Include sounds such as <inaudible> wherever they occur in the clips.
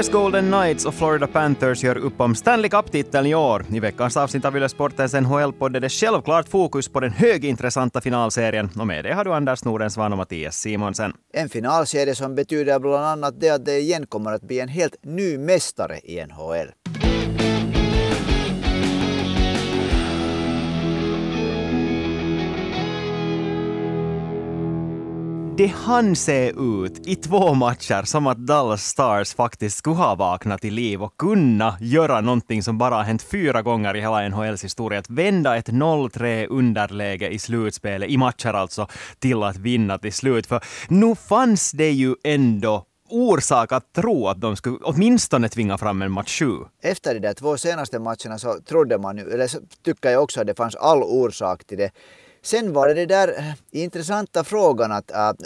Vegas Golden Knights och Florida Panthers gör upp om Stanley Cup-titeln i år. I veckans avsnitt av Yle Sportens NHL-podd är det självklart fokus på den högintressanta finalserien. Och med det har du Anders Nordensvan och Mattias Simonsen. En finalserie som betyder bland annat det att det igen kommer att bli en helt ny mästare i NHL. Det hann se ut i två matcher som att Dallas Stars faktiskt skulle ha vaknat till liv och kunna göra någonting som bara har hänt fyra gånger i hela NHLs historia. Att vända ett 0-3 underläge i slutspelet, i matcher alltså, till att vinna till slut. För nu fanns det ju ändå orsak att tro att de skulle åtminstone tvinga fram en match 7. Efter de där två senaste matcherna så trodde man ju, eller så tycker jag också att det fanns all orsak till det. Sen var det det där eh, intressanta frågan att, att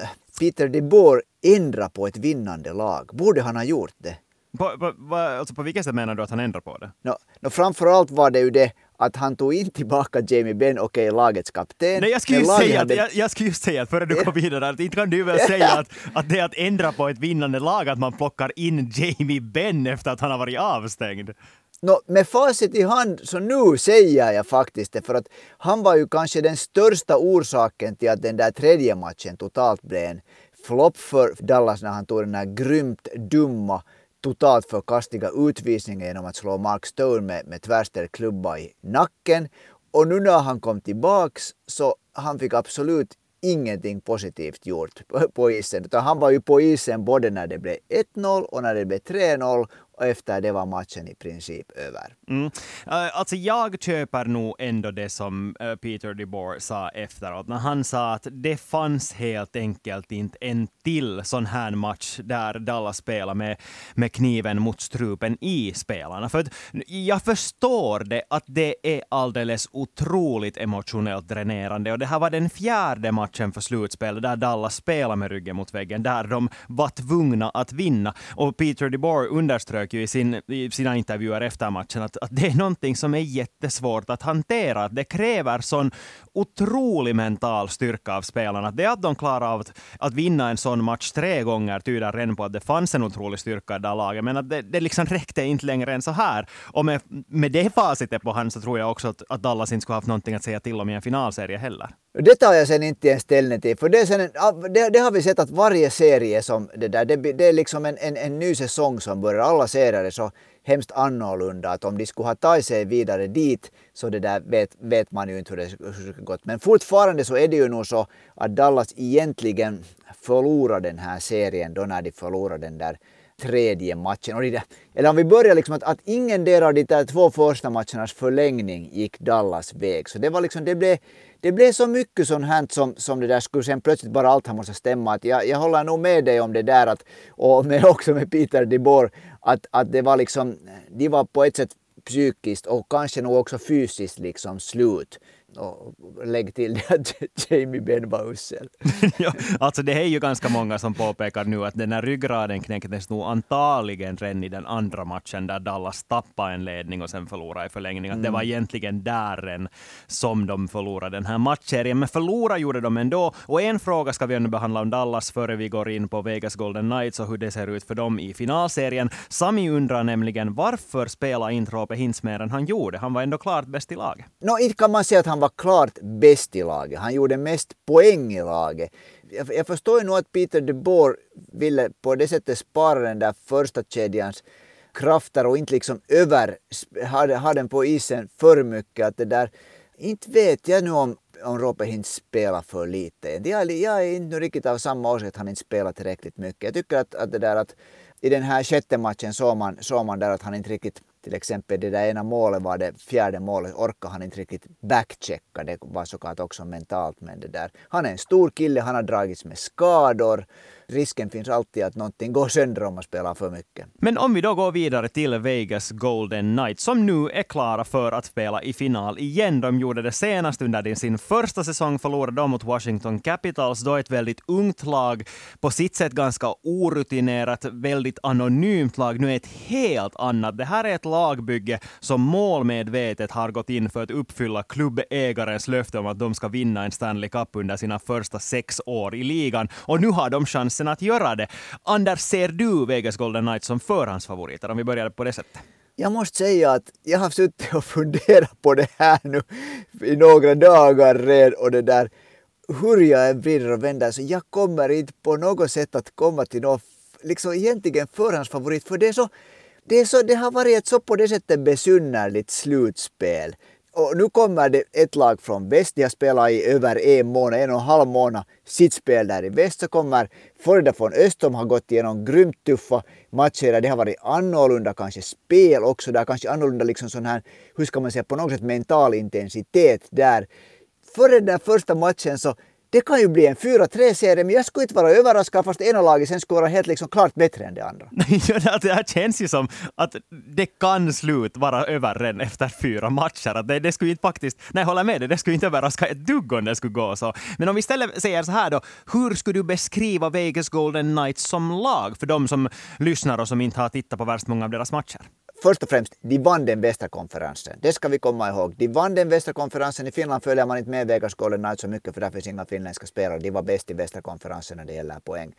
Peter de Boer ändra på ett vinnande lag. Borde han ha gjort det? På, på, på, alltså på vilket sätt menar du att han ändrar på det? No, no, framförallt var det ju det att han tog in tillbaka Jamie Benn, okej okay, lagets kapten. Nej, jag skulle just säga, hade... jag, jag skulle just säga, före du går vidare, att inte kan du väl <laughs> säga att, att det är att ändra på ett vinnande lag att man plockar in Jamie Benn efter att han har varit avstängd. No, med facit i hand så nu säger jag faktiskt det för att han var ju kanske den största orsaken till att den där tredje matchen totalt blev en flopp för Dallas när han tog den här grymt dumma totalt förkastliga utvisningen genom att slå Mark Stone med, med tvärställd klubba i nacken. Och nu när han kom tillbaks så han fick absolut ingenting positivt gjort på isen. Utan han var ju på isen både när det blev 1-0 och när det blev 3-0 och efter det var matchen i princip över. Mm. Eh, alltså jag köper nog ändå det som eh, Peter DeBoer sa efteråt, när han sa att det fanns helt enkelt inte en till sån här match där Dallas spelar med, med kniven mot strupen i spelarna. För jag förstår det att det är alldeles otroligt emotionellt dränerande och det här var den fjärde matchen för slutspel där Dallas spelade med ryggen mot väggen, där de var tvungna att vinna. Och Peter DeBoer underströk underströk ju i, sin, i sina intervjuer efter matchen att, att det är någonting som är jättesvårt att hantera. Att det kräver sån otrolig mental styrka av spelarna. Det att de klarar av att, att vinna en sån match tre gånger tyder redan på att det fanns en otrolig styrka i det laget. Men att det, det liksom räckte inte längre än så här. Och med, med det facitet på hand så tror jag också att, att Dallas inte skulle haft någonting att säga till om i en finalserie heller. Det tar jag sen inte en ställning till, för det, sen det, det, har vi sett att varje serie som det där, det, det är liksom en, en, en ny säsong som börjar. Alla serier så hemskt annorlunda att om de skulle ha tagit sig vidare dit så det där vet, vet man ju inte hur det skulle gått. Men fortfarande så är det ju nog så att Dallas egentligen förlorade den här serien då när de förlorade den där tredje matchen. Och det, eller om vi börjar liksom att, att ingen del av de där två första matchernas förlängning gick Dallas väg. Så det var liksom, det blev, det blev så mycket sånt här som, som det där skulle sen plötsligt bara allt här måste stämma. Att jag, jag håller nog med dig om det där att, och med, också med Peter DeBoer, att, att det var liksom, de var på ett sätt psykiskt och kanske nog också fysiskt liksom slut. Och lägg till det att <laughs> Jamie Benn var usel. <laughs> ja, alltså det är ju ganska många som påpekar nu att den här ryggraden knäcktes nog antagligen redan i den andra matchen där Dallas tappade en ledning och sen förlorade i förlängning. Att det var mm. egentligen där som de förlorade den här matchserien. Men förlora gjorde de ändå. Och en fråga ska vi ännu behandla om Dallas före vi går in på Vegas Golden Knights och hur det ser ut för dem i finalserien. Sami undrar nämligen varför spelar inte Roope Hintz mer än han gjorde? Han var ändå klart bäst i laget. No, inte kan man säga att han var klart bäst i laget. Han gjorde mest poäng i laget. Jag, jag förstår ju nog att Peter de Boer ville på det sättet spara den där första kedjans krafter och inte liksom över, ha, ha den på isen för mycket. Att det där, inte vet jag nu om, om Robert inte spelar för lite. Jag, jag är inte riktigt av samma åsikt att han inte spelar tillräckligt mycket. Jag tycker att, att det där att i den här sjätte matchen såg man, såg man där att han inte riktigt till exempel det där ena målet var det fjärde målet, orkade han inte riktigt backchecka. Det var såklart också mentalt men det där. Han är en stor kille, han har dragits med skador risken finns alltid att någonting går sönder om man spelar för mycket. Men om vi då går vidare till Vegas Golden Knights, som nu är klara för att spela i final igen. De gjorde det senast under sin första säsong, förlorade de mot Washington Capitals, då ett väldigt ungt lag, på sitt sätt ganska orutinerat, väldigt anonymt lag, nu är ett helt annat. Det här är ett lagbygge som målmedvetet har gått in för att uppfylla klubbägarens löfte om att de ska vinna en Stanley Cup under sina första sex år i ligan. Och nu har de chansen chansen att göra det. Anders, ser du Vegas Golden Knights som förhandsfavoriter om vi börjar på det sättet? Jag måste säga att jag har suttit och funderat på det här nu i några dagar redan och det där hur jag än vrider och vänder så jag kommer inte på något sätt att komma till någon liksom egentligen förhandsfavorit för det är så det, är så, det har varit ett så på det sättet besynnerligt slutspel. Och nu kommer det ett lag från väst, de har spelat i över en månad, en och en halv månad sitt spel där i väst. Så kommer Florida från öst, de har gått igenom grymt tuffa matcher där det har varit annorlunda kanske spel också, där kanske annorlunda liksom sån här, hur ska man säga, på något sätt mental intensitet där. Före den första matchen så det kan ju bli en 4-3-serie, men jag skulle inte vara överraskad fast ena laget sen skulle vara helt liksom klart bättre än det andra. <laughs> det här känns ju som att det kan slut vara över redan efter fyra matcher. Att det, det skulle inte faktiskt, nej jag håller med dig, det skulle inte överraska ett dugg om det skulle gå så. Men om vi istället säger så här då, hur skulle du beskriva Vegas Golden Knights som lag för de som lyssnar och som inte har tittat på värst många av deras matcher? Först och främst, de vann den bästa konferensen. Det ska vi komma ihåg. De vann den bästa konferensen. I Finland följer man inte med Vegas Golden Knights så mycket för där finns inga finländska spelare. De var bäst i bästa konferensen när det gäller poäng.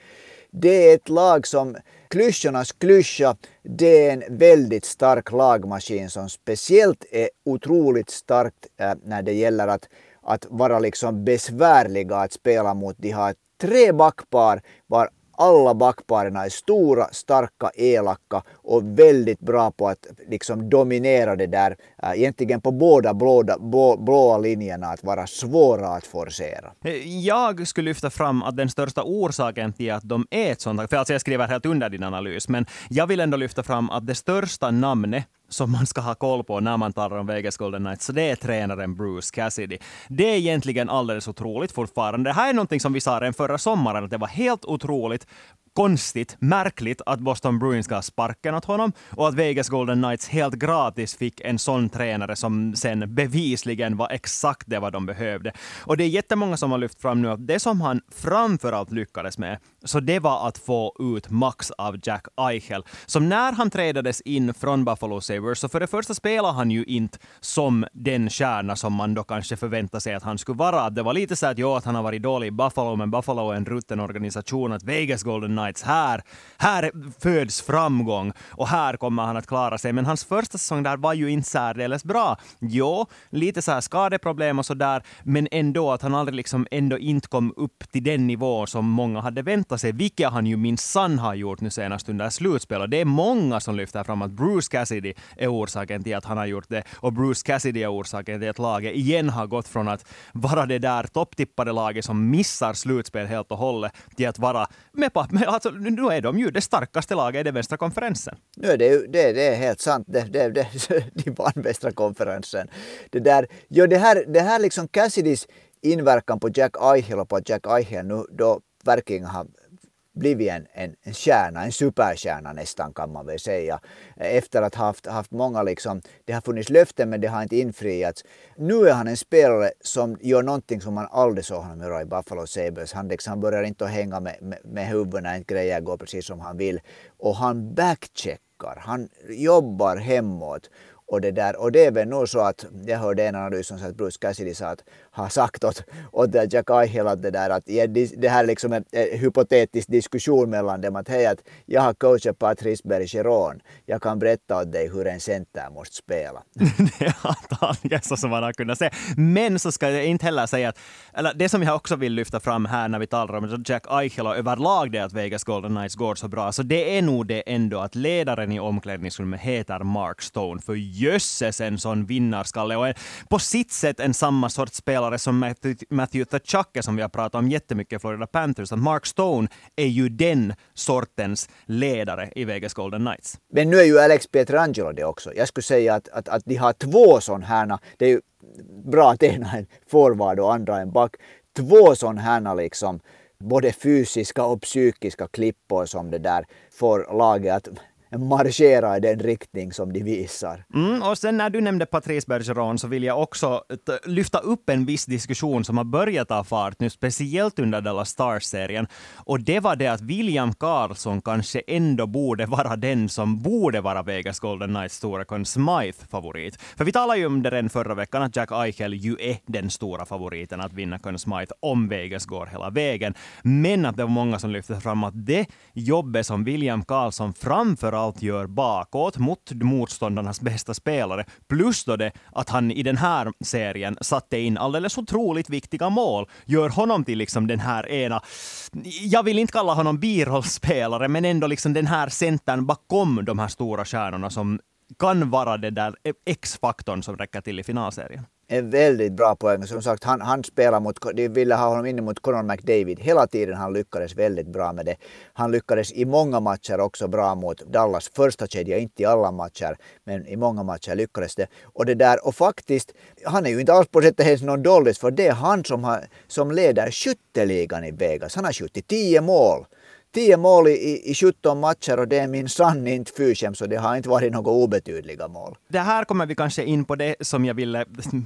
Det är ett lag som, klyschornas klyscha, det är en väldigt stark lagmaskin som speciellt är otroligt starkt äh, när det gäller att, att vara liksom besvärliga att spela mot. De har tre backpar var alla backparen är stora, starka, elaka och väldigt bra på att liksom dominera det där, eh, egentligen på båda blåa, blå, blåa linjerna, att vara svåra att forcera. Jag skulle lyfta fram att den största orsaken till att de är ett sånt, för alltså jag skriver helt under din analys, men jag vill ändå lyfta fram att det största namnet som man ska ha koll på när man talar om Vegas Golden Knights, så det är tränaren Bruce Cassidy. Det är egentligen alldeles otroligt fortfarande. Det här är någonting som vi sa redan förra sommaren, att det var helt otroligt konstigt, märkligt att Boston Bruins gav sparken åt honom och att Vegas Golden Knights helt gratis fick en sån tränare som sen bevisligen var exakt det vad de behövde. Och det är jättemånga som har lyft fram nu att det som han framförallt lyckades med, så det var att få ut max av Jack Eichel. Som när han trädades in från Buffalo Sabres, så för det första spelade han ju inte som den kärna som man då kanske förväntar sig att han skulle vara. Det var lite så att jo, att han har varit dålig i Buffalo, men Buffalo är en rutten organisation, att Vegas Golden Knights Knights. Här, här föds framgång och här kommer han att klara sig. Men hans första säsong där var ju inte särdeles bra. Jo, lite så här skadeproblem och sådär, men ändå att han aldrig liksom ändå inte kom upp till den nivå som många hade väntat sig, vilket han ju minsann har gjort nu senast under slutspel. Och det är många som lyfter fram att Bruce Cassidy är orsaken till att han har gjort det och Bruce Cassidy är orsaken till att laget igen har gått från att vara det där topptippade laget som missar slutspel helt och hållet till att vara med på, med, alltså, nu är de ju det starkaste laget i den västra konferensen. Nu det, det, det är helt sant. Det, det, det, <laughs> de vann västra konferensen. Det, där, jo, det här, det här liksom Cassidys inverkan på Jack Eichel och på att Jack Eichel nu då verkligen har blivit en, en, en stjärna, en superstjärna nästan kan man väl säga. Efter att ha haft, haft många liksom, det har funnits löften men det har inte infriats. Nu är han en spelare som gör någonting som man aldrig såg honom göra i Buffalo Sabres. Han, liksom, han börjar inte att hänga med, med, med huvudet när inte grejer går precis som han vill. Och han backcheckar, han jobbar hemåt. Och det, där, och det är väl nog så att jag hörde en analys som sa att Bruce Cassidy sa att, har sagt åt, åt Jack Eichel att det där att det här liksom en, en hypotetisk diskussion mellan dem att hej att jag har coachat Patrice Bergeron. Jag kan berätta åt dig hur en center måste spela. <laughs> det är antagligen så som man har kunnat säga. Men så ska jag inte heller säga att, eller det som jag också vill lyfta fram här när vi talar om Jack Eichel och överlag det att Vegas Golden Knights går så bra, så det är nog det ändå att ledaren i omklädningsrummet heter Mark Stone. För jösses en sån vinnarskalle och en, på sitt sätt en samma sorts spelare som Matthew, Matthew Tachake som vi har pratat om jättemycket i Florida Panthers. Att Mark Stone är ju den sortens ledare i Vegas Golden Knights. Men nu är ju Alex Pietrangelo det också. Jag skulle säga att, att, att de har två sådana här, det är ju bra att ena är en forward och andra en back. Två sådana här liksom både fysiska och psykiska klippor som det där får laget att marschera i den riktning som de visar. Mm, och sen när du nämnde Patrice Bergeron så vill jag också lyfta upp en viss diskussion som har börjat ta fart nu, speciellt under Dallas Stars-serien. Och det var det att William Karlsson kanske ändå borde vara den som borde vara Vegas Golden Knights stora Conn Smythe-favorit. För vi talade ju om det redan förra veckan, att Jack Eichel ju är den stora favoriten att vinna Conn Smythe om Vegas går hela vägen. Men att det var många som lyfte fram att det jobbet som William Karlsson allt gör bakåt mot motståndarnas bästa spelare, plus då det att han i den här serien satte in alldeles otroligt viktiga mål, gör honom till liksom den här ena, jag vill inte kalla honom birollspelare, men ändå liksom den här centern bakom de här stora stjärnorna som kan vara det där X-faktorn som räcker till i finalserien en väldigt bra poäng. Som sagt, han, han spelar mot, de ville ha honom inne mot Conor McDavid hela tiden. Han lyckades väldigt bra med det. Han lyckades i många matcher också bra mot Dallas första kedja, inte i alla matcher, men i många matcher lyckades det. Och det där, och faktiskt, han är ju inte alls på sättet ens någon dåligt för det är han som, har, som leder skytteligan i Vegas. Han har skjutit tio mål. 10 mål i, i 17 matcher och det är minsann inte fyshem, så det har inte varit några obetydliga mål. Det här kommer vi kanske in på det som jag ville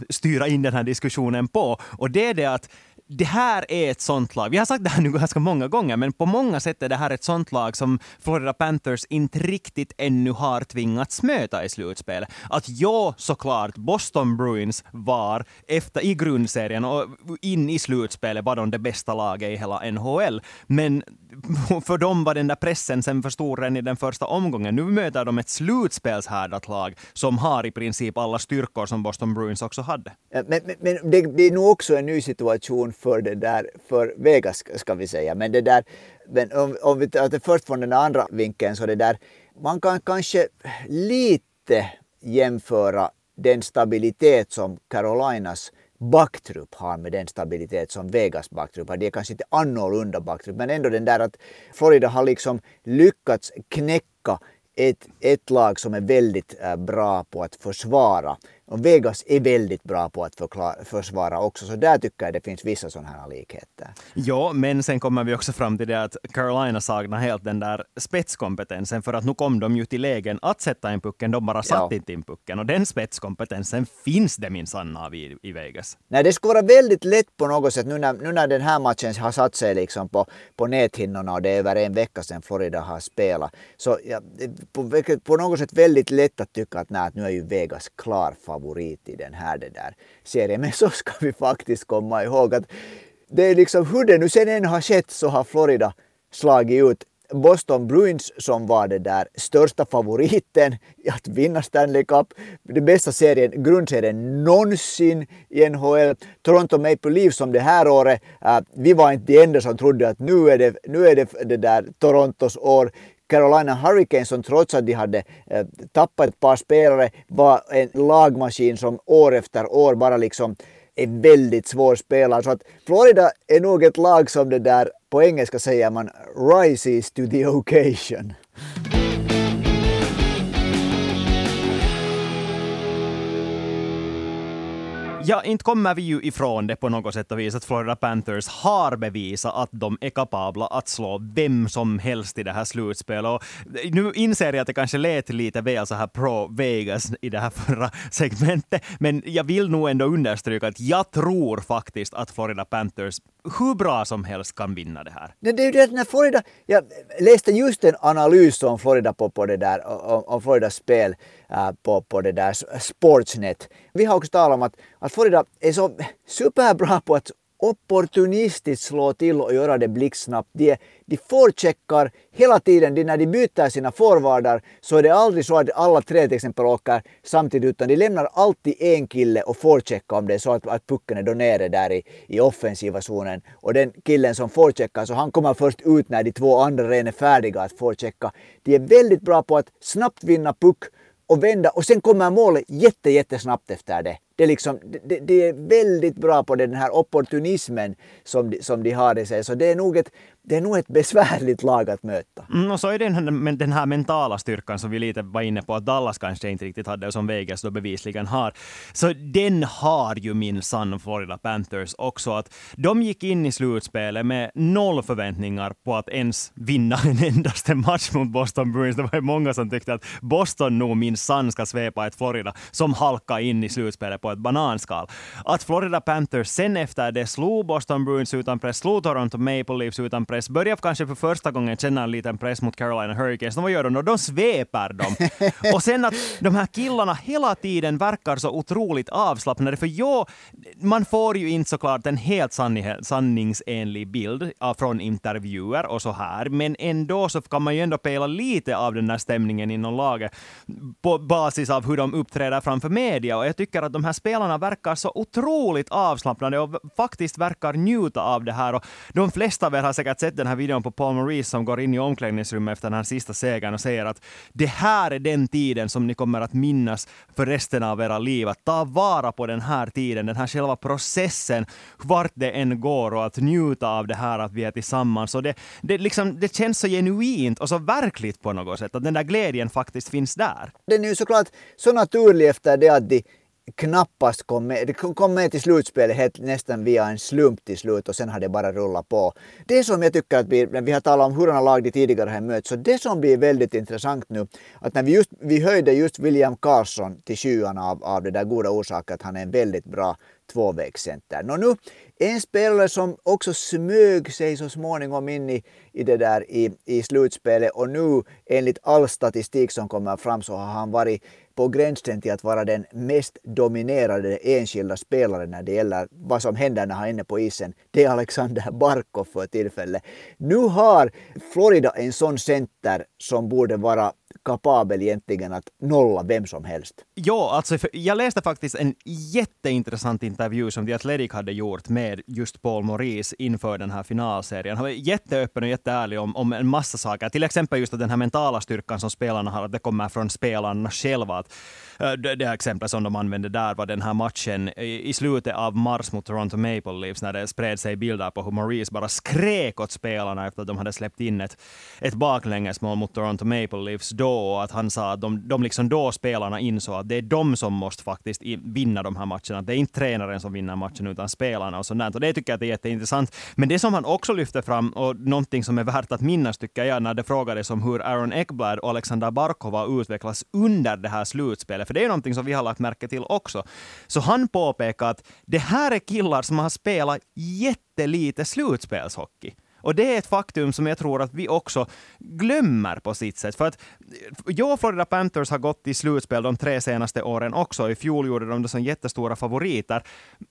styra in den här diskussionen på. Och det är det att det här är ett sånt lag. Vi har sagt det här nu ganska många gånger, men på många sätt är det här ett sånt lag som Florida Panthers inte riktigt ännu har tvingats möta i slutspelet. Att ja, såklart, Boston Bruins var efter i grundserien och in i slutspelet var de det bästa laget i hela NHL. Men <laughs> för dem var den där pressen sen för stor redan i den första omgången. Nu möter de ett slutspelshärdat lag som har i princip alla styrkor som Boston Bruins också hade. Men, men, men det blir nog också en ny situation för det där, för Vegas ska vi säga. Men det där, men om, om vi tar det först från den andra vinkeln så det där, man kan kanske lite jämföra den stabilitet som Carolinas backtrupp har med den stabilitet som Vegas backtrupp har. Det är kanske inte annorlunda backtrupp men ändå den där att Florida har liksom lyckats knäcka ett, ett lag som är väldigt eh, bra på att försvara och Vegas är väldigt bra på att förklara, försvara också, så där tycker jag det finns vissa sådana här likheter. Ja, men sen kommer vi också fram till det att Carolina saknar helt den där spetskompetensen, för att nu kom de ju till lägen att sätta in pucken, de bara satt ja. inte in pucken. Och den spetskompetensen finns det minsann av i, i Vegas. Nej, det skulle vara väldigt lätt på något sätt, nu när, nu när den här matchen har satt sig liksom på, på näthinnorna och det är över en vecka sedan Florida har spelat, så ja, på, på något sätt väldigt lätt att tycka att, nej, att nu är ju Vegas klar favorit i den här det där serien. Men så ska vi faktiskt komma ihåg att det är liksom hur det nu sen än har skett så har Florida slagit ut Boston Bruins som var det där största favoriten att vinna Stanley Cup. Den bästa serien, grundserien någonsin i NHL. Toronto Maple Leafs som det här året, uh, vi var inte de enda som trodde att nu är det, nu är det, det där Torontos år. Carolina Hurricanes som trots att de hade eh, tappat ett par spelare var en lagmaskin som år efter år bara liksom är väldigt svår spelare. Så att Florida är nog ett lag som det där, på engelska säger man rises to the occasion. Ja, inte kommer vi ju ifrån det på något sätt och vis att Florida Panthers har bevisat att de är kapabla att slå vem som helst i det här slutspelet. Och nu inser jag att det kanske lät lite väl så här pro Vegas i det här förra segmentet, men jag vill nog ändå understryka att jag tror faktiskt att Florida Panthers hur bra som helst kan vinna det här. Det, det är ju det när Florida, jag läste just en analys om Florida på, på det där, om, om Floridas spel Äh, på, på det där Sportsnet. Vi har också talat om att, att Florida är så superbra på att opportunistiskt slå till och göra det blixtsnabbt. De, de forecheckar hela tiden, de, när de byter sina forwardar så är det aldrig så att alla tre till exempel åker samtidigt utan de lämnar alltid en kille och forecheckar om det är så att, att pucken är då nere där i, i offensiva zonen och den killen som forecheckar så han kommer först ut när de två andra redan är färdiga att forechecka. De är väldigt bra på att snabbt vinna puck och vända och sen kommer målet jätte, jättesnabbt efter det det, är liksom, det, det är väldigt bra på den här opportunismen som de, som de har i sig. Så det är nog ett, det är nog ett besvärligt lag att möta. Mm, och så är det den, den här mentala styrkan som vi lite var inne på att Dallas kanske inte riktigt hade och som Vegas då bevisligen har. Så den har ju minsann Florida Panthers också. Att de gick in i slutspelet med noll förväntningar på att ens vinna en endaste match mot Boston Bruins. Det var ju många som tyckte att Boston nog minsann ska svepa ett Florida som halkade in i slutspelet på ett bananskal. Att Florida Panthers sen efter det slog Boston Bruins utan press, slog Toronto Maple Leafs utan press, började kanske för första gången känna en liten press mot Carolina Hurricanes. vad gör de då? De sveper dem. <laughs> och sen att de här killarna hela tiden verkar så otroligt avslappnade, för jo, man får ju inte såklart en helt sanningsenlig bild från intervjuer och så här, men ändå så kan man ju ändå pela lite av den här stämningen inom laget på basis av hur de uppträder framför media. Och jag tycker att de här spelarna verkar så otroligt avslappnade och faktiskt verkar njuta av det här. Och de flesta av er har säkert sett den här videon på Paul Maurice som går in i omklädningsrummet efter den här sista segern och säger att det här är den tiden som ni kommer att minnas för resten av era liv. Att ta vara på den här tiden, den här själva processen, vart det än går och att njuta av det här att vi är tillsammans. Och det, det, liksom, det känns så genuint och så verkligt på något sätt, att den där glädjen faktiskt finns där. Den är ju såklart så naturlig efter det att de knappast kom med. Det kom med till slutspelet helt nästan via en slump till slut och sen har det bara rullat på. Det som jag tycker att vi, när vi har talat om hurdana lag de tidigare har mött, så det som blir väldigt intressant nu, att när vi, just, vi höjde just William Carlson till sjuan av, av det där goda orsaken att han är en väldigt bra tvåvägscenter. Nå nu, en spelare som också smög sig så småningom in i, i det där i, i slutspelet och nu enligt all statistik som kommer fram så har han varit på gränsen till att vara den mest dominerade enskilda spelaren när det gäller vad som händer när han är inne på isen. Det är Alexander Barkov för tillfället. Nu har Florida en sån center som borde vara kapabel egentligen att nolla vem som helst. Ja, alltså jag läste faktiskt en jätteintressant intervju som The Athletic hade gjort med just Paul Maurice inför den här finalserien. Han var jätteöppen och jätteärlig om, om en massa saker. Till exempel just att den här mentala styrkan som spelarna har, att det kommer från spelarna själva. Att, Eh, det, det exempel som de använde där var den här matchen i, i slutet av mars mot Toronto Maple Leafs när det spred sig bilder på hur Maurice bara skrek åt spelarna efter att de hade släppt in ett, ett baklängesmål mot Toronto Maple Leafs då och att han sa att de, de liksom då spelarna insåg att det är de som måste faktiskt vinna de här matcherna. Det är inte tränaren som vinner matchen utan spelarna och sånt Och det tycker jag är jätteintressant. Men det som han också lyfter fram och någonting som är värt att minnas tycker jag när det frågades om hur Aaron Ekblad och Alexander Barkova utvecklas under det här slutspelet. För det är ju någonting som vi har lagt märke till också. Så han påpekar att det här är killar som har spelat jättelite slutspelshockey. Och det är ett faktum som jag tror att vi också glömmer på sitt sätt. För att jo, Florida Panthers har gått i slutspel de tre senaste åren också. I fjol gjorde de det som jättestora favoriter.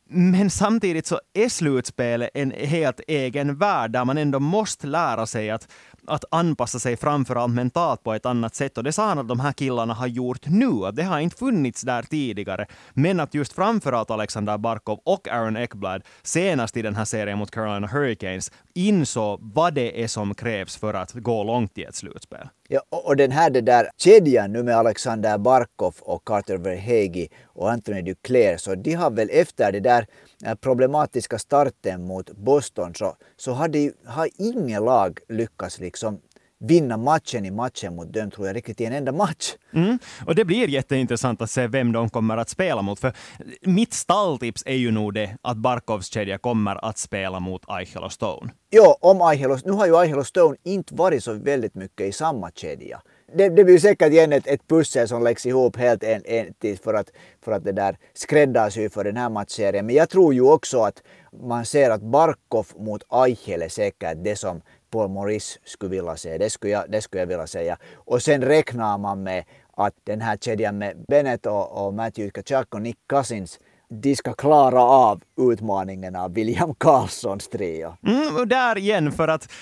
Men samtidigt så är slutspelet en helt egen värld där man ändå måste lära sig att att anpassa sig framförallt mentalt på ett annat sätt. Och det sa han att de här killarna har gjort nu. Det har inte funnits där tidigare. Men att just framförallt Alexander Barkov och Aaron Ekblad senast i den här serien mot Carolina Hurricanes insåg vad det är som krävs för att gå långt i ett slutspel. Ja, och den här det där kedjan nu med Alexander Barkov och Carter Verhegi och Anthony Duclair, så de har väl efter det där eh, problematiska starten mot Boston så, så har, de, har inget lag lyckats liksom vinna matchen i matchen mot dem, tror jag, riktigt i en enda match. Mm. Och det blir jätteintressant att se vem de kommer att spela mot. För mitt stalltips är ju nog det att Barkovs kedja kommer att spela mot Eichel och Stone. Jo, om Eichel och, nu har ju Eichel och Stone inte varit så väldigt mycket i samma kedja. Det, det blir säkert igen ett, ett pussel som läggs ihop helt en, en, för att, för att det där skräddarsy för den här matchserien. Men jag tror ju också att man ser att Barkov mot Eichel är säkert det som Paul Maurice skulle vilja se. Det skulle, jag, det skulle jag vilja säga. Och sen räknar man med att den här kedjan med Bennett och, och Matthew Kachak och Nick Cousins de ska klara av utmaningen av William <laughs> Karlssons trio. Mm, och där igen, för att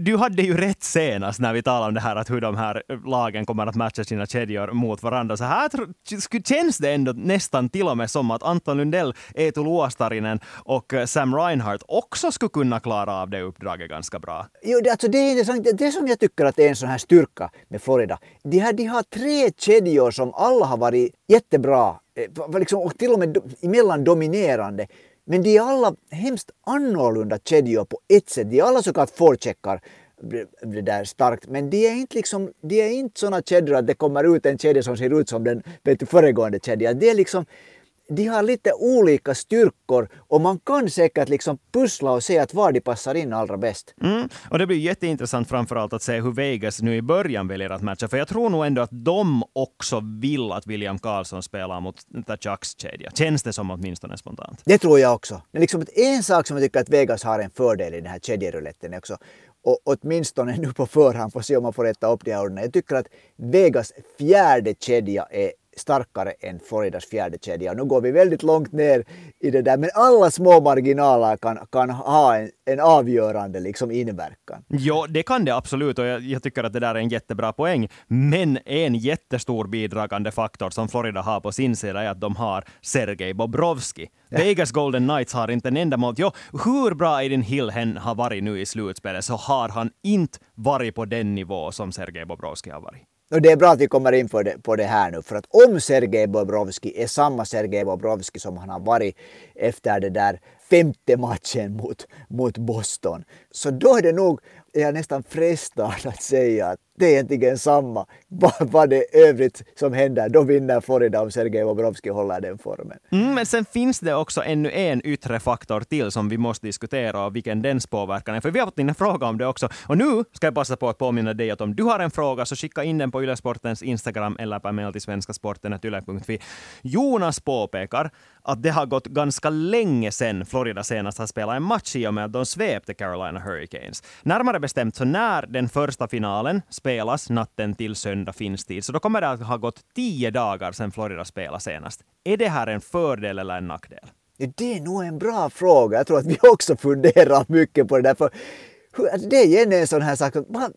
du hade ju rätt senast när vi talade om det här, att hur de här lagen kommer att matcha sina kedjor mot varandra. Så här känns det ändå nästan till och med som att Anton Lundell, Eetu Luostarinen och Sam Reinhardt också skulle kunna klara av det uppdraget ganska bra. Jo, det, alltså det är intressant. Det som jag tycker att är en sån här styrka med Florida, de, här, de har tre kedjor som alla har varit jättebra eh, Eh, liksom, och till och med emellan dominerande. Men de är alla hemskt annorlunda kedjor på ett sätt. De är alla så kallat forecheckar det där starkt. Men de är inte, liksom, de är inte sådana kedjor att det kommer ut en kedja som ser ut som den vet du, föregående kedjan. Det är liksom de har lite olika styrkor och man kan säkert liksom pussla och se att var de passar in allra bäst. Mm. Och det blir jätteintressant framförallt att se hur Vegas nu i början väljer att matcha. För jag tror nog ändå att de också vill att William Karlsson spelar mot Chucks kedja. Känns det som åtminstone spontant. Det tror jag också. Men liksom en sak som jag tycker att Vegas har en fördel i den här kedjeruletten också och åtminstone nu på förhand får se om man får rätta upp de här orden. Jag tycker att Vegas fjärde kedja är starkare än Floridas fjärde kedja. Nu går vi väldigt långt ner i det där, men alla små marginaler kan, kan ha en, en avgörande liksom inverkan. Ja, det kan det absolut och jag, jag, tycker att det där är en jättebra poäng. Men en jättestor bidragande faktor som Florida har på sin sida är att de har Sergej Bobrovski. Ja. Vegas Golden Knights har inte en enda mål. Jo, hur bra Aiden Hill hen har varit nu i slutspelet så har han inte varit på den nivå som Sergej Bobrovski har varit. Och det är bra att vi kommer in på det, på det här nu, för att om Sergej Bobrovski är samma Sergej Bobrovski som han har varit efter det där femte matchen mot, mot Boston, så då är det nog jag är nästan frestad att säga att det är egentligen samma. Vad det övrigt som händer, då vinner Florida om Sergej Bobrovski håller den formen. Mm, men sen finns det också ännu en yttre faktor till som vi måste diskutera och vilken dens påverkan är. För vi har fått in en fråga om det också. Och nu ska jag passa på att påminna dig att om du har en fråga så skicka in den på Ylesportens Instagram eller på mail till svenskasporten.yle.fi. Jonas påpekar att det har gått ganska länge sedan Florida senast har spelat en match i och med att de svepte Carolina Hurricanes. Närmare bestämt så när den första finalen spelas natten till söndag finns tid, så då kommer det att ha gått tio dagar sedan Florida spelade senast. Är det här en fördel eller en nackdel? Det är nog en bra fråga. Jag tror att vi också funderar mycket på det där. För alltså, det är igen en sån här sak. Man,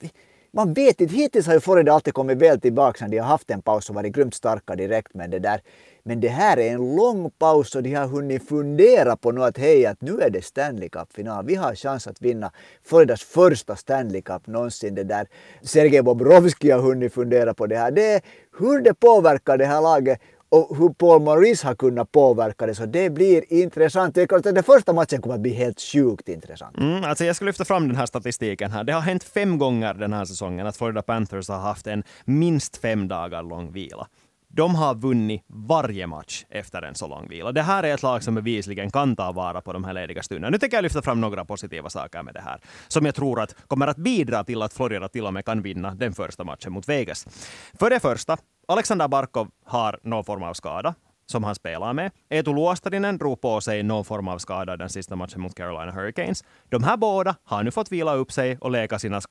man vet inte. Hittills har ju Florida alltid kommit väl tillbaka när de har haft en paus och varit grymt starka direkt. Men det där men det här är en lång paus och de har hunnit fundera på nu att hej, att nu är det Stanley Cup-final. Vi har chans att vinna Floridas första Stanley Cup någonsin. Det där Sergej Bobrovski har hunnit fundera på det här. Det är hur det påverkar det här laget och hur Paul Maurice har kunnat påverka det. Så det blir intressant. Jag att Den första matchen kommer att bli helt sjukt intressant. Mm, alltså jag ska lyfta fram den här statistiken här. Det har hänt fem gånger den här säsongen att Florida Panthers har haft en minst fem dagar lång vila de har vunnit varje match efter en så lång vila. Det här är ett lag som bevisligen kan ta vara på de här lediga stunderna. Nu tänker jag lyfta fram några positiva saker med det här, som jag tror att kommer att bidra till att Florida till och med kan vinna den första matchen mot Vegas. För det första, Alexander Barkov har någon form av skada som han spelar med. Eetu Luostarinen drog på sig någon form av skada den sista matchen mot Carolina Hurricanes. De här båda har nu fått vila upp sig och läka sina,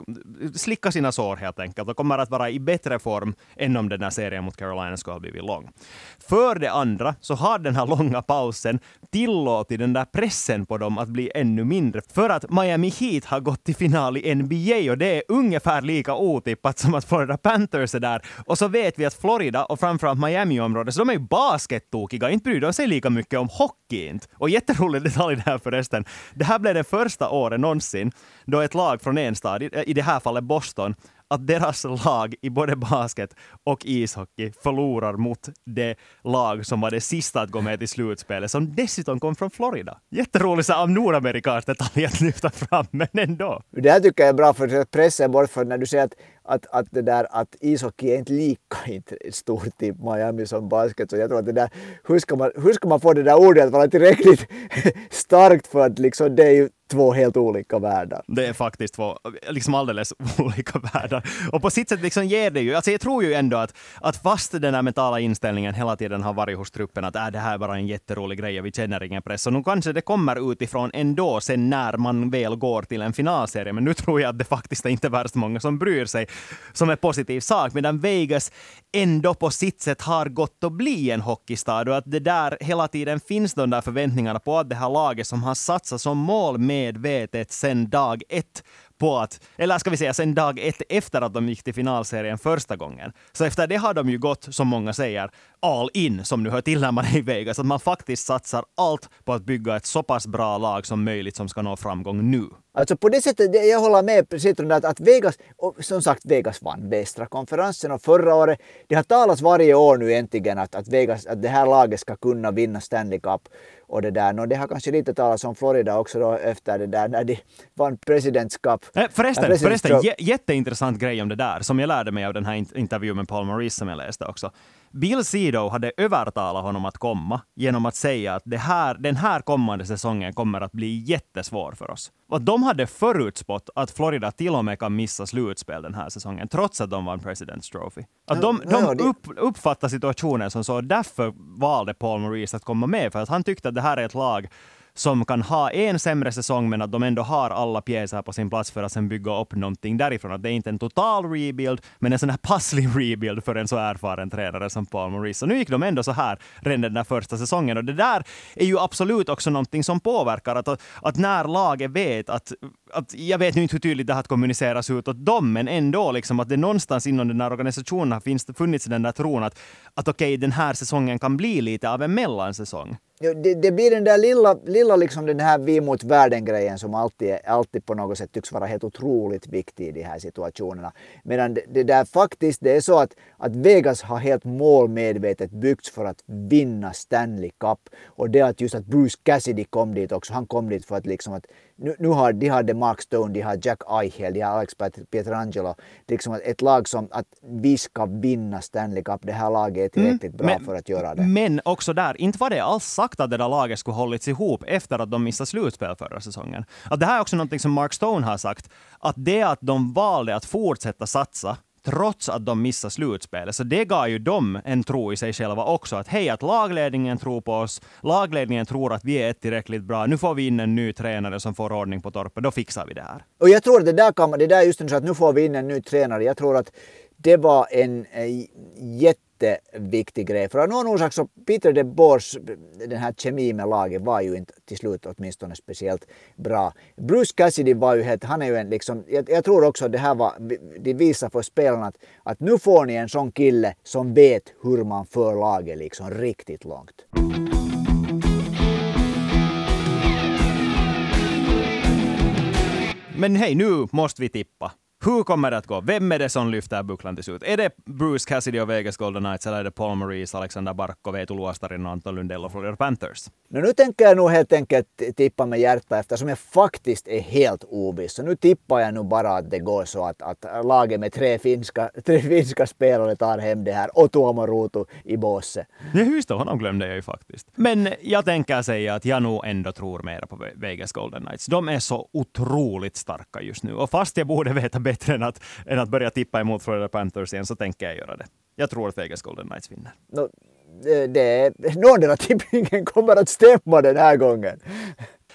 slicka sina sår helt enkelt och kommer att vara i bättre form än om den här serien mot Carolina skulle ha blivit lång. För det andra så har den här långa pausen tillåtit den där pressen på dem att bli ännu mindre. För att Miami Heat har gått till final i NBA och det är ungefär lika otippat som att Florida Panthers är där. Och så vet vi att Florida och framförallt Miami-området, så de är ju basket jättetokiga. Inte bryr de sig lika mycket om hockey inte. Och jätterolig detalj det här förresten. Det här blev det första året någonsin då ett lag från en stad, i det här fallet Boston, att deras lag i både basket och ishockey förlorar mot det lag som var det sista att gå med till slutspelet, som dessutom kom från Florida. Jätteroligt av nordamerikansk detalj att lyfta fram, men ändå. Det här tycker jag är bra för pressen bort, för när du säger att att, att, det där, att ishockey är inte lika <laughs> stort i Miami som basket. Så jag tror att det där, hur, ska man, hur ska man få det där ordet att vara tillräckligt <laughs> starkt för att liksom, det är ju två helt olika världar. Det är faktiskt två liksom alldeles <laughs> olika världar. Och på sitt sätt liksom ger det ju, alltså jag tror ju ändå att, att fast den här mentala inställningen hela tiden har varit hos truppen att äh, det här är bara en jätterolig grej och vi känner ingen press. Så nu kanske det kommer utifrån ändå sen när man väl går till en finalserie. Men nu tror jag att det faktiskt är inte värst många som bryr sig som är positiv sak, medan Vegas ändå på sitt sätt har gått att bli en hockeystad och att det där hela tiden finns de där förväntningarna på att det här laget som har satsat som mål medvetet sedan dag ett på att, eller ska vi säga sen dag ett efter att de gick till finalserien första gången. Så efter det har de ju gått, som många säger, all in, som nu hör till när man är i Vegas. Att man faktiskt satsar allt på att bygga ett så pass bra lag som möjligt som ska nå framgång nu. Alltså på det sättet, jag håller med precis om att, att Vegas, och som sagt Vegas vann västra konferensen och förra året, det har talats varje år nu äntligen att, att, Vegas, att det här laget ska kunna vinna Stanley Cup och det där. No, det har kanske lite talats om Florida också då efter det där när de vann Presidents Cup. Eh, förresten, äh, förresten jätteintressant grej om det där som jag lärde mig av den här intervjun med Paul Maurice som jag läste också. Bill Sido hade övertalat honom att komma genom att säga att det här, den här kommande säsongen kommer att bli jättesvår för oss. Och de hade förutspått att Florida till och med kan missa slutspel den här säsongen, trots att de vann President's Trophy. Att de, de upp, uppfattar situationen som så, därför valde Paul Maurice att komma med, för att han tyckte att det här är ett lag som kan ha en sämre säsong, men att de ändå har alla pjäser på sin plats för att sen bygga upp någonting därifrån. Att det är inte en total rebuild, men en sån här passlig rebuild för en så erfaren tränare som Paul Maurice. Så nu gick de ändå så här redan den där första säsongen. Och det där är ju absolut också någonting som påverkar. Att, att när laget vet att, att, jag vet nu inte hur tydligt det har kommuniceras ut åt dem, men ändå liksom att det någonstans inom den här organisationen har finns, funnits den där tron att, att okej, okay, den här säsongen kan bli lite av en mellansäsong det, det, blir den där lilla, lilla liksom den här vi mot världen-grejen som alltid, alltid på något sätt tycks vara helt otroligt viktig i de här situationerna. Medan det, det där faktiskt, det är så att, att Vegas har helt målmedvetet byggts för att vinna Stanley Cup. Och det att just att Bruce Cassidy kom dit också, han kom dit för att liksom att nu, nu har de hade Mark Stone, de har Jack Eichel, de har Alex Pietrangelo. Liksom ett lag som att vi ska vinna Stanley Cup. Det här laget är tillräckligt mm, bra men, för att göra det. Men också där, inte var det alls sagt att det där laget skulle hållits ihop efter att de missade slutspel förra säsongen. Att det här är också något som Mark Stone har sagt, att det att de valde att fortsätta satsa trots att de missade slutspelet. Så det gav ju dem en tro i sig själva också. Att hej, att lagledningen tror på oss. Lagledningen tror att vi är tillräckligt bra. Nu får vi in en ny tränare som får ordning på torpet. Då fixar vi det här. Och jag tror att det där kan man, det där just nu så att nu får vi in en ny tränare. Jag tror att det var en eh, jätte jätteviktig grej. För av någon orsak så Peter de Boers, den här kemin med laget var ju inte till slut åtminstone speciellt bra. Bruce Cassidy var ju helt, han är ju en liksom, jag, jag tror också att det här var, det visar för spelarna att, att nu får ni en sån kille som vet hur man för laget liksom riktigt långt. Men hej, nu måste vi tippa. Hur kommer det att gå? Vem är det som lyfter bucklan till slut? Är det Bruce Cassidy och Vegas Golden Knights eller är det Paul Maurice, Alexander Barkov, Eetu Luostarin och Anton Lundell och Florida Panthers? No, nu tänker jag nog helt enkelt tippa med hjärta eftersom jag faktiskt är helt oviss. Så nu tippar jag nog bara att det går så att, att laget med tre finska, <laughs> tre finska spelare tar hem det här och Tuomo Ruutu i båset. Ja, just det, honom glömde jag ju faktiskt. Men jag tänker säga att jag nog ändå tror mer på Vegas Golden Knights. De är så otroligt starka just nu och fast jag borde veta bättre bättre än att, än att börja tippa emot Florida Panthers igen, så tänker jag göra det. Jag tror att Vegas Golden Knights vinner. No, det, någondera tippningen kommer att stämma den här gången.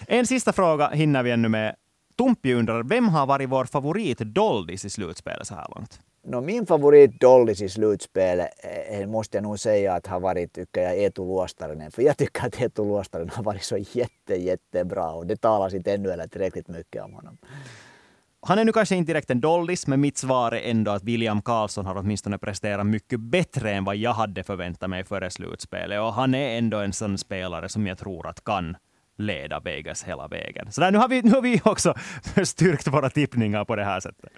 En sista fråga hinner vi ännu med. Tumpi undrar, vem har varit vår favorit Doldis i slutspelet så här långt? No, min favorit Dollis i slutspelet eh, måste jag nog säga att har varit, tycker jag, Eetu Luostarinen. För jag tycker att Eetu Luostarinen har varit så jätte, jättebra och det talar inte ännu eller tillräckligt mycket om honom. Han är nu kanske inte direkt en dollis, men mitt svar är ändå att William Karlsson har åtminstone presterat mycket bättre än vad jag hade förväntat mig före slutspelet. Och han är ändå en sån spelare som jag tror att kan leda Vegas hela vägen. Så där, nu, har vi, nu har vi också <laughs> styrkt våra tippningar på det här sättet.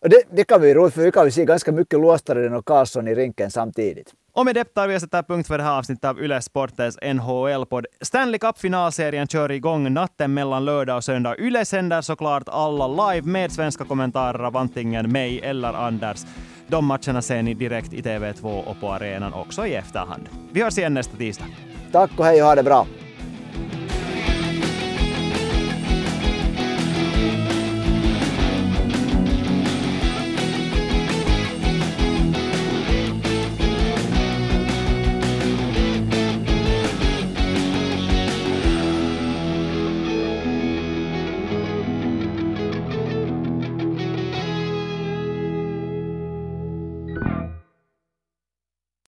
Det, det kan bli roligt, för vi kan se ganska mycket Luostaren och Karlsson i rinken samtidigt. Och med det tar vi och sätter punkt för det här avsnittet av Yle Sportens NHL-podd. Stanley Cup-finalserien kör igång natten mellan lördag och söndag. Yle sänder såklart alla live med svenska kommentarer av antingen mig eller Anders. De matcherna ser ni direkt i TV2 och på arenan också i efterhand. Vi hörs igen nästa tisdag. Tack och hej och ha det bra.